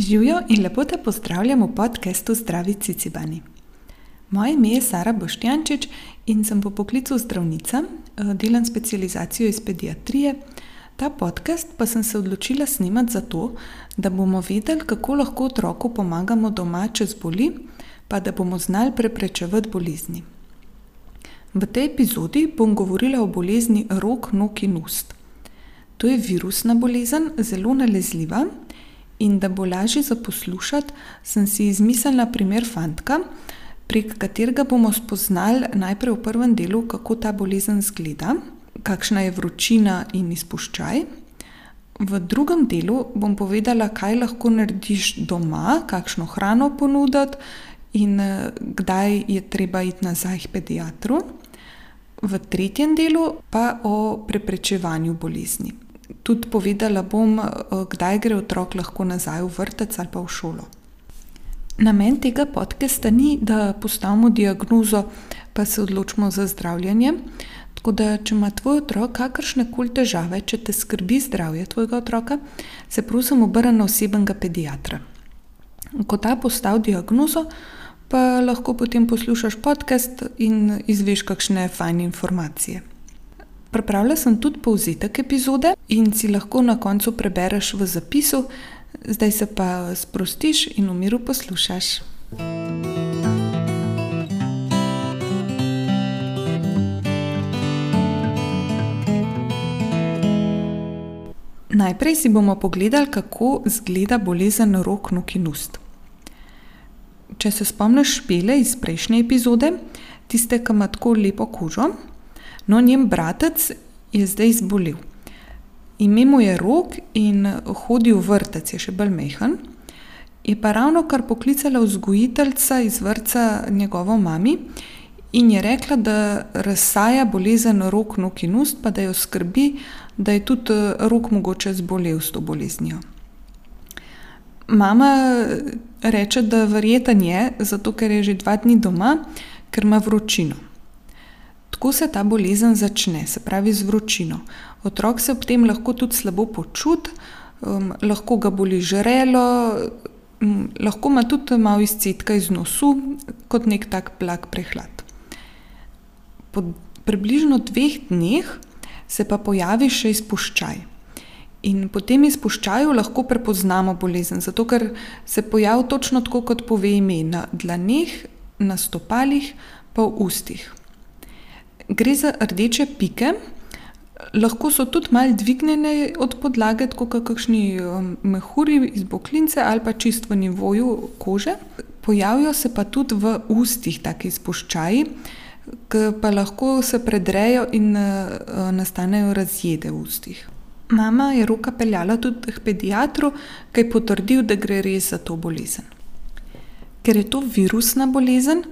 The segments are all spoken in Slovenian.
Živijo in lepo te pozdravljam v podkastu Zdravi Cicibani. Moje ime je Sara Boštjančič in sem po poklicu zdravnica, eh, delam specializacijo iz pediatrije. Ta podcast pa sem se odločila snemati zato, da bomo vedeli, kako lahko otroku pomagamo doma, če zboli, pa da bomo znali preprečevati bolezni. V tej epizodi bom govorila o bolezni rok, nog in ust. To je virusna bolezen, zelo nalezljiva. In da bo lažje za poslušati, sem si izmislila primer fantka, prek katerega bomo spoznali najprej v prvem delu, kako ta bolezen izgleda, kakšna je vročina in izpuščaj. V drugem delu bom povedala, kaj lahko narediš doma, kakšno hrano ponuditi in kdaj je treba iti nazaj k pediatru. V tretjem delu pa o preprečevanju bolezni tudi povedala bom, eh, kdaj gre otrok lahko nazaj v vrtec ali pa v šolo. Namen tega podcasta ni, da postavimo diagnozo, pa se odločimo za zdravljenje. Tako da, če ima tvoj otrok kakršne koli težave, če te skrbi zdravje tvojega otroka, se prosim obrni na osebnega pediatra. Ko ta postavi diagnozo, pa lahko potem poslušaš podcast in izveš kakšne fajne informacije. Pripravila sem tudi povzetek epizode in si lahko na koncu prebereš v zapisu, zdaj se pa sprostiš in v miru poslušaš. Najprej si bomo pogledali, kako izgleda bolezen rok, nog in ust. Če se spomniš špele iz prejšnje epizode, tiste, ki ima tako lepo kožo, No, njen bratec je zdaj zbolel. Ime mu je rok in hodi v vrtec, je še bolj mehen. Je pa ravno kar poklicala vzgojiteljica iz vrca njegovo mami in je rekla, da razsaja bolezen rok, nog in ust, pa da jo skrbi, da je tudi rok mogoče zbolel s to boleznijo. Mama reče, da verjeten je, zato ker je že dva dni doma, ker ima vročino. Tako se ta bolezen začne, se pravi z vročino. Otrok se ob tem lahko tudi slabo počuti, um, lahko ga boli žrelo, um, lahko ima tudi malo izcetka iz nosu, kot nek tak blag prehlad. Po približno dveh dneh se pa pojavi še izpuščaj. In po tem izpuščaju lahko prepoznamo bolezen, zato ker se pojavi točno tako, kot pove ime, na dlaneh, na stopalih, pa v ustih gre za rdeče pike, lahko so tudi malo dvignjene od podlage, kot kakšni um, mehuri iz boklince ali pa čist v nivoju kože. Pojavijo se pa tudi v ustih taki izpuščaji, ki pa lahko se predrejo in uh, nastanejo razjede v ustih. Mama je roka peljala tudi k pediatru, ki je potrdil, da gre res za to bolezen. Ker je to virusna bolezen,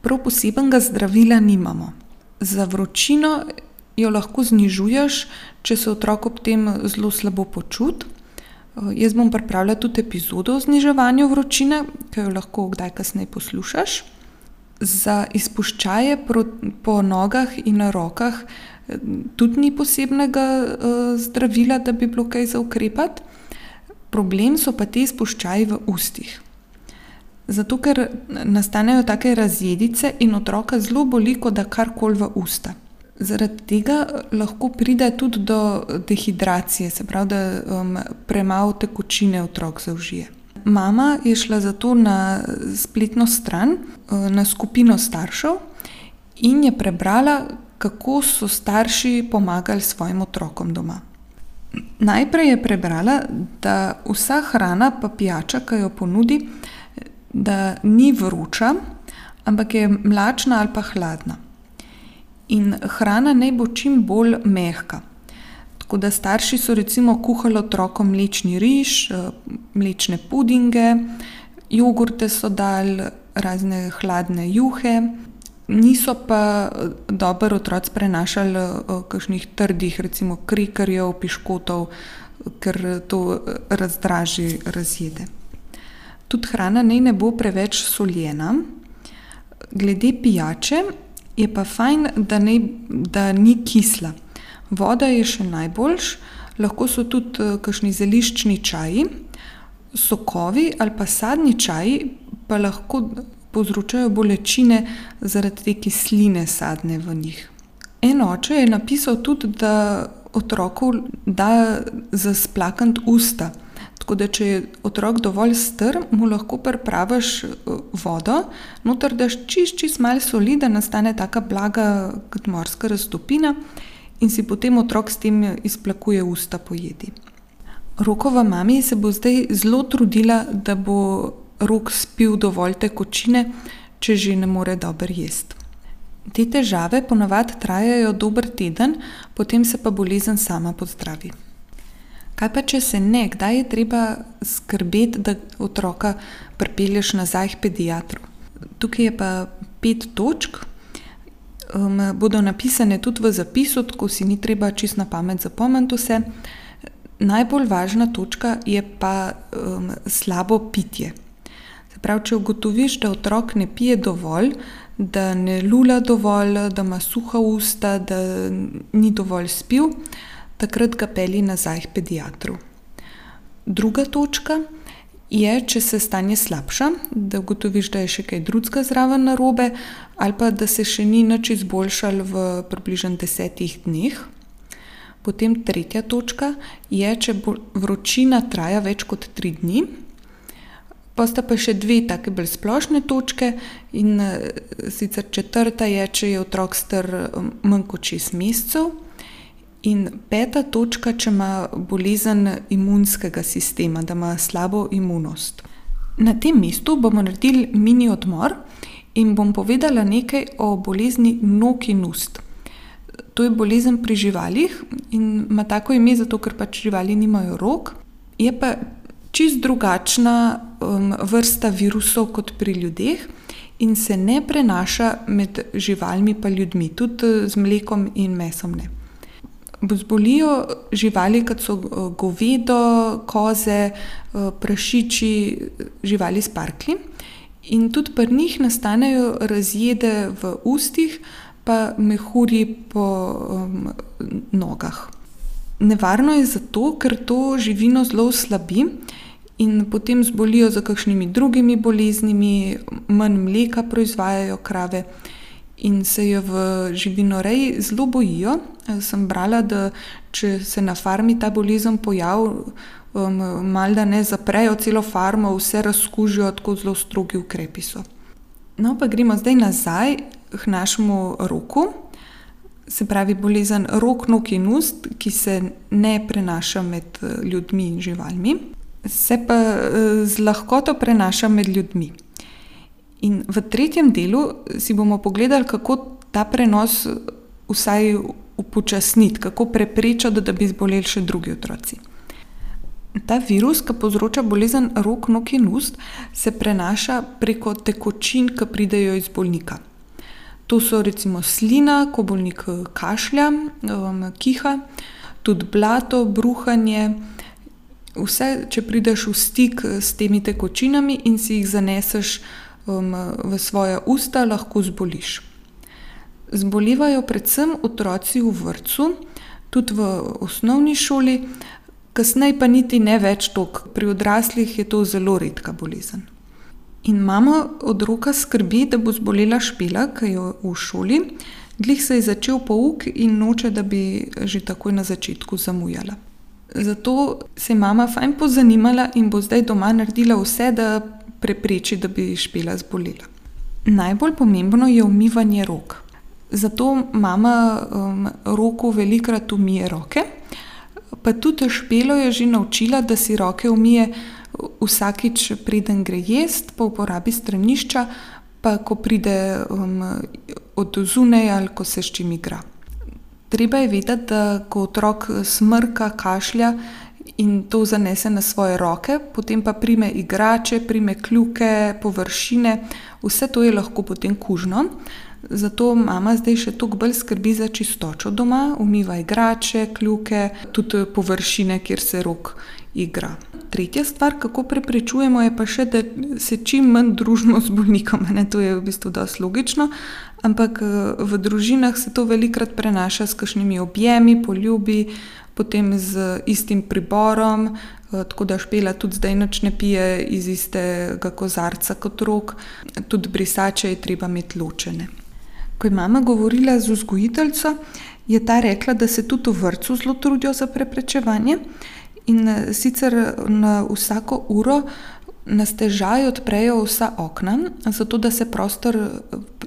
prav posebnega zdravila nimamo. Za vročino jo lahko znižuješ, če se otrok ob tem zelo slabo počuti. Eh, jaz bom pripravila tudi epizodo o zniževanju vročine, ki jo lahko kdaj kasneje poslušaš. Za izpuščaje po nogah in na rokah eh, tudi ni posebnega uh, zdravila, da bi bilo kaj za ukrepati. Problem so pa ti izpuščaji v ustih. Zato, ker nastanejo take razjedice in otroka zelo boli, ko da karkoli v usta. Zaradi tega lahko pride tudi do dehidracije, se pravi, da um, premalo tekočine otrok zaužije. Mama je šla zato na spletno stran, na skupino staršev in je prebrala, kako so starši pomagali svojim otrokom doma. Najprej je prebrala, da vsa hrana, pa pijača, ki jo ponudi, da ni vroča, ampak je mlačna ali pa hladna. In hrana naj bo čim bolj mehka. Tako da starši so recimo kuhali otrokom mlečni riž, mlečne pudinge, jogurte so dali, razne hladne juhe. Niso pa dobro otroci prenašali kakšnih trdih, recimo krikarjev, piškotov, ker to razdraži razjede. Tudi hrana naj ne bo preveč soljena. Glede pijače je pa fajn, da, ne, da ni kisla. Voda je še najboljš, lahko so tudi uh, kakšni zeliščni čaji. Sokovi ali pa sadni čaji pa lahko povzročajo bolečine zaradi te kisline sadne v njih. En oče je napisal tudi, da otroku da za splakniti usta. Tako da če je otrok dovolj star, mu lahko pripraviš vodo, noter daš čisto, čisto malo soli, da nastane taka blaga kot morska raztopina, in si potem otrok s tem izplakuje usta po jedi. Rokova mami se bo zdaj zelo trudila, da bo Rok spil dovolj tekočine, če že ne more dobro jesti. Te težave po navadi trajajo dober teden, potem se pa bolezen sama pozdravi. Kaj pa če se ne, kdaj je treba skrbeti, da otroka pripelješ nazaj k pediatru? Tukaj je pa pet točk, bodo napisane tudi v zapisu, tako si ni treba čisto na pamet zapomniti vse. Najbolj važna točka je pa slabo pitje. Se pravi, če ugotoviš, da otrok ne pije dovolj, da ne lula dovolj, da ima suha usta, da ni dovolj spil, takrat ga pelji nazaj k pediatru. Druga točka je, če se stanje slabša, da ugotoviš, da je še kaj drugega zraven narobe ali pa da se še ni nič izboljšalo v približno desetih dneh. Potem tretja točka je, če vročina traja več kot tri dni. Pol sta pa še dve taki bolj splošni točki, in sicer četrta je, če je otrok star manj kot šest mesecev. In peta točka, če ima bolezen imunskega sistema, da ima slabo imunost. Na tem mestu bomo naredili mini odmor in bom povedala nekaj o bolezni nog in ust. To je bolezen pri živalih in ima tako ime zato, ker pač živali nimajo rok. Je pa čisto drugačna vrsta virusov kot pri ljudeh in se ne prenaša med živalmi pa ljudmi, tudi z mlekom in mesom ne. Zbolijo živali, kot so govedo, koze, prašiči, živali s parklji. In tudi pri njih nastanejo razjede v ustih pa mehurji po nogah. Nevarno je zato, ker to živino zelo oslabi in potem zbolijo za kakšnimi drugimi boleznimi, manj mleka proizvajajo krave in se je v živinoreji zelo bojijo. Sem brala, da če se na farmi ta bolezen pojavi, malodane zaprejo celo farmo, vse razkužijo, tako zelo strogi ukrepi so. No, pa gremo zdaj nazaj k našemu Roku. Se pravi bolezen rok, nog in ust, ki se ne prenaša med ljudmi in živalmi. Se pa z lahkoto prenaša med ljudmi. In v tretjem delu si bomo pogledali, kako ta prenos vsaj upočasniti, kako preprečiti, da bi zboleli še drugi otroci. Ta virus, ke povzroča bolezen rok, nog in ust, se prenaša preko tekočin, ke pridejo iz bolnika. To so recimo slina, ko bolnik kašlja, kiha, tudi blato, bruhanje, vse, če prideš v stik s temi tekočinami in si jih zaneseš v svoja usta, lahko zboliš. Zbolevajo predvsem otroci v vrtcu, tudi v osnovni šoli, kasneje pa niti ne več toliko, pri odraslih je to zelo redka bolezen. In mama od Roka skrbi, da bo zbolela Špela, ke je v šoli. Glih se je začel pouk in noče, da bi že takoj na začetku zamujala. Zato se je mama fajn pozanimala in bo zdaj doma naredila vse, da prepreči, da bi Špela zbolela. Najbolj pomembno je umivanje rok. Zato mama Roku velikokrat umije roke, pa tudi Špelo je že naučila, da si roke umije vsakič, preden gre jest, po uporabi stranišča pa ko pride od zunaj ali ko se s čim igra. Treba je vedeti, da ko otrok smrka, kašlja in to zanese na svoje roke, potem pa prime igrače, prime kljuke, površine, vse to je lahko potem kužno. Zato mama zdaj še toliko bolj skrbi za čistočo doma, umiva igrače, kljuke, tudi površine, kjer se Rok igra. Tretja stvar, kako preprečujemo, je pa še, da se čim manj družimo z bolnikom, ne, to je v bistvu dosti logično. Ampak v družinah se to velikokrat prenaša s kakšnimi objemi, poljubi, potem z istim priborom, tako da Špela tudi zdaj nič ne pije iz istega kozarca kot Rok. Tudi brisače je treba imeti ločene. Ko je mama govorila z vzgojiteljico, je ta rekla, da se tudi v vrtcu zelo trudijo za preprečevanje. In sicer na vsako uro na stežaj odprejo vsa okna, zato da se prostor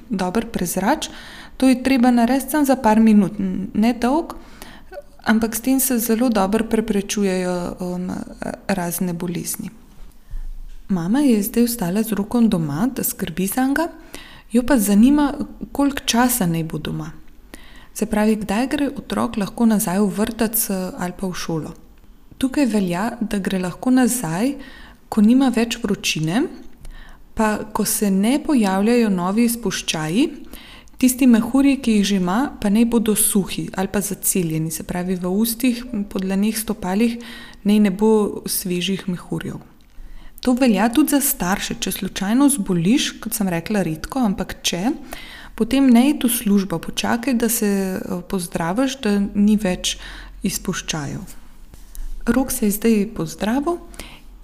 dobro prezrači. To je treba narediti samo za par minut, ne dolgo, ampak s tem se zelo dobro preprečujejo razne bolezni. Mama je zdaj ostala z Rokom doma, da skrbi zanj, jo pa zanima, koliko časa naj bo doma. Se pravi, kdaj gre otrok lahko nazaj v vrtec ali pa v šolo. Tukaj velja, da gre lahko nazaj, ko nima več vročine, pa ko se ne pojavljajo novi izpuščaji, tisti mehurji, ki jih že ima, pa naj bodo suhi ali pa zaceljeni, se pravi v ustih, po dlaneh, stopalih naj ne bo svežih mehurjev. To velja tudi za starše, če slučajno zboliš, kot sem rekla, redko, ampak če, potem ne iti v službo, počakaj, da se pozdraviš, da ni več izpuščajev. Rok se je zdaj pozdravil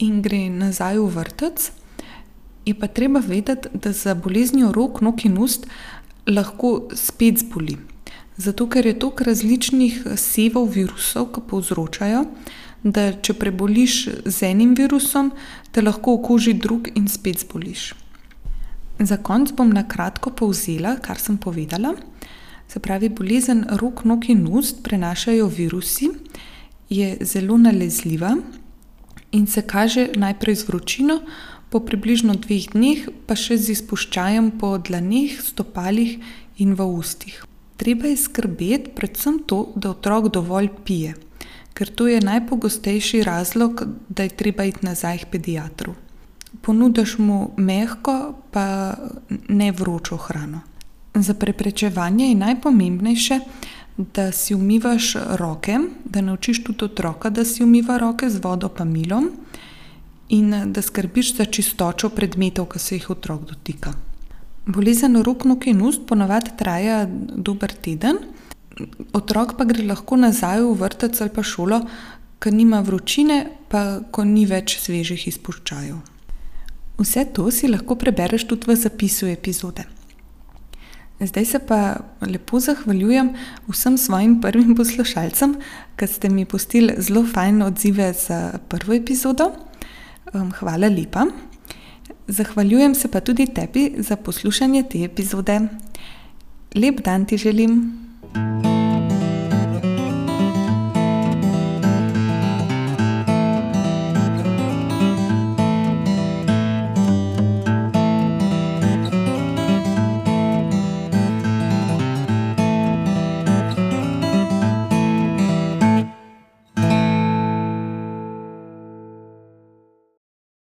in gre nazaj v vrtec. Je pa treba vedeti, da za boleznijo rok, nog in ust lahko spet zboli. Zato ker je toliko različnih sevov virusov, ki povzročajo, da če preboliš z enim virusom, te lahko okuži drug in spet zboliš. Za konec bom na kratko povzela, kar sem povedala. Se pravi, bolezen rok, nog in ust prenašajo virusi, je zelo nalezljiva in se kaže najprej z vročino, po približno dveh dneh pa še z izpuščajem po dlaneh, stopalih in v ustih. Treba je skrbeti predvsem to, da otrok dovolj pije, ker to je najpogostejši razlog, da je treba iti nazaj k pediatru. Ponudiš mu mehko, pa ne vročo hrano. Za preprečevanje je najpomembnejše, da si umivaš roke, da naučiš tudi otroka, da si umiva roke z vodo pa milom, in da skrbiš za čistočo predmetov, ki se jih otrok dotika. Bolezen rok, nog in ust ponavadi traja dober teden, otrok pa gre lahko nazaj v vrtec ali pa šolo, ko nima vročine, pa ko ni več svežih izpuščajev. Vse to si lahko prebereš tudi v zapisu epizode. Zdaj se pa lepo zahvaljujem vsem svojim prvim poslušalcem, ki ste mi pustili zelo fajn odzive za prvo epizodo. Hvala lepa. Zahvaljujem se pa tudi tebi za poslušanje te epizode. Lep dan ti želim.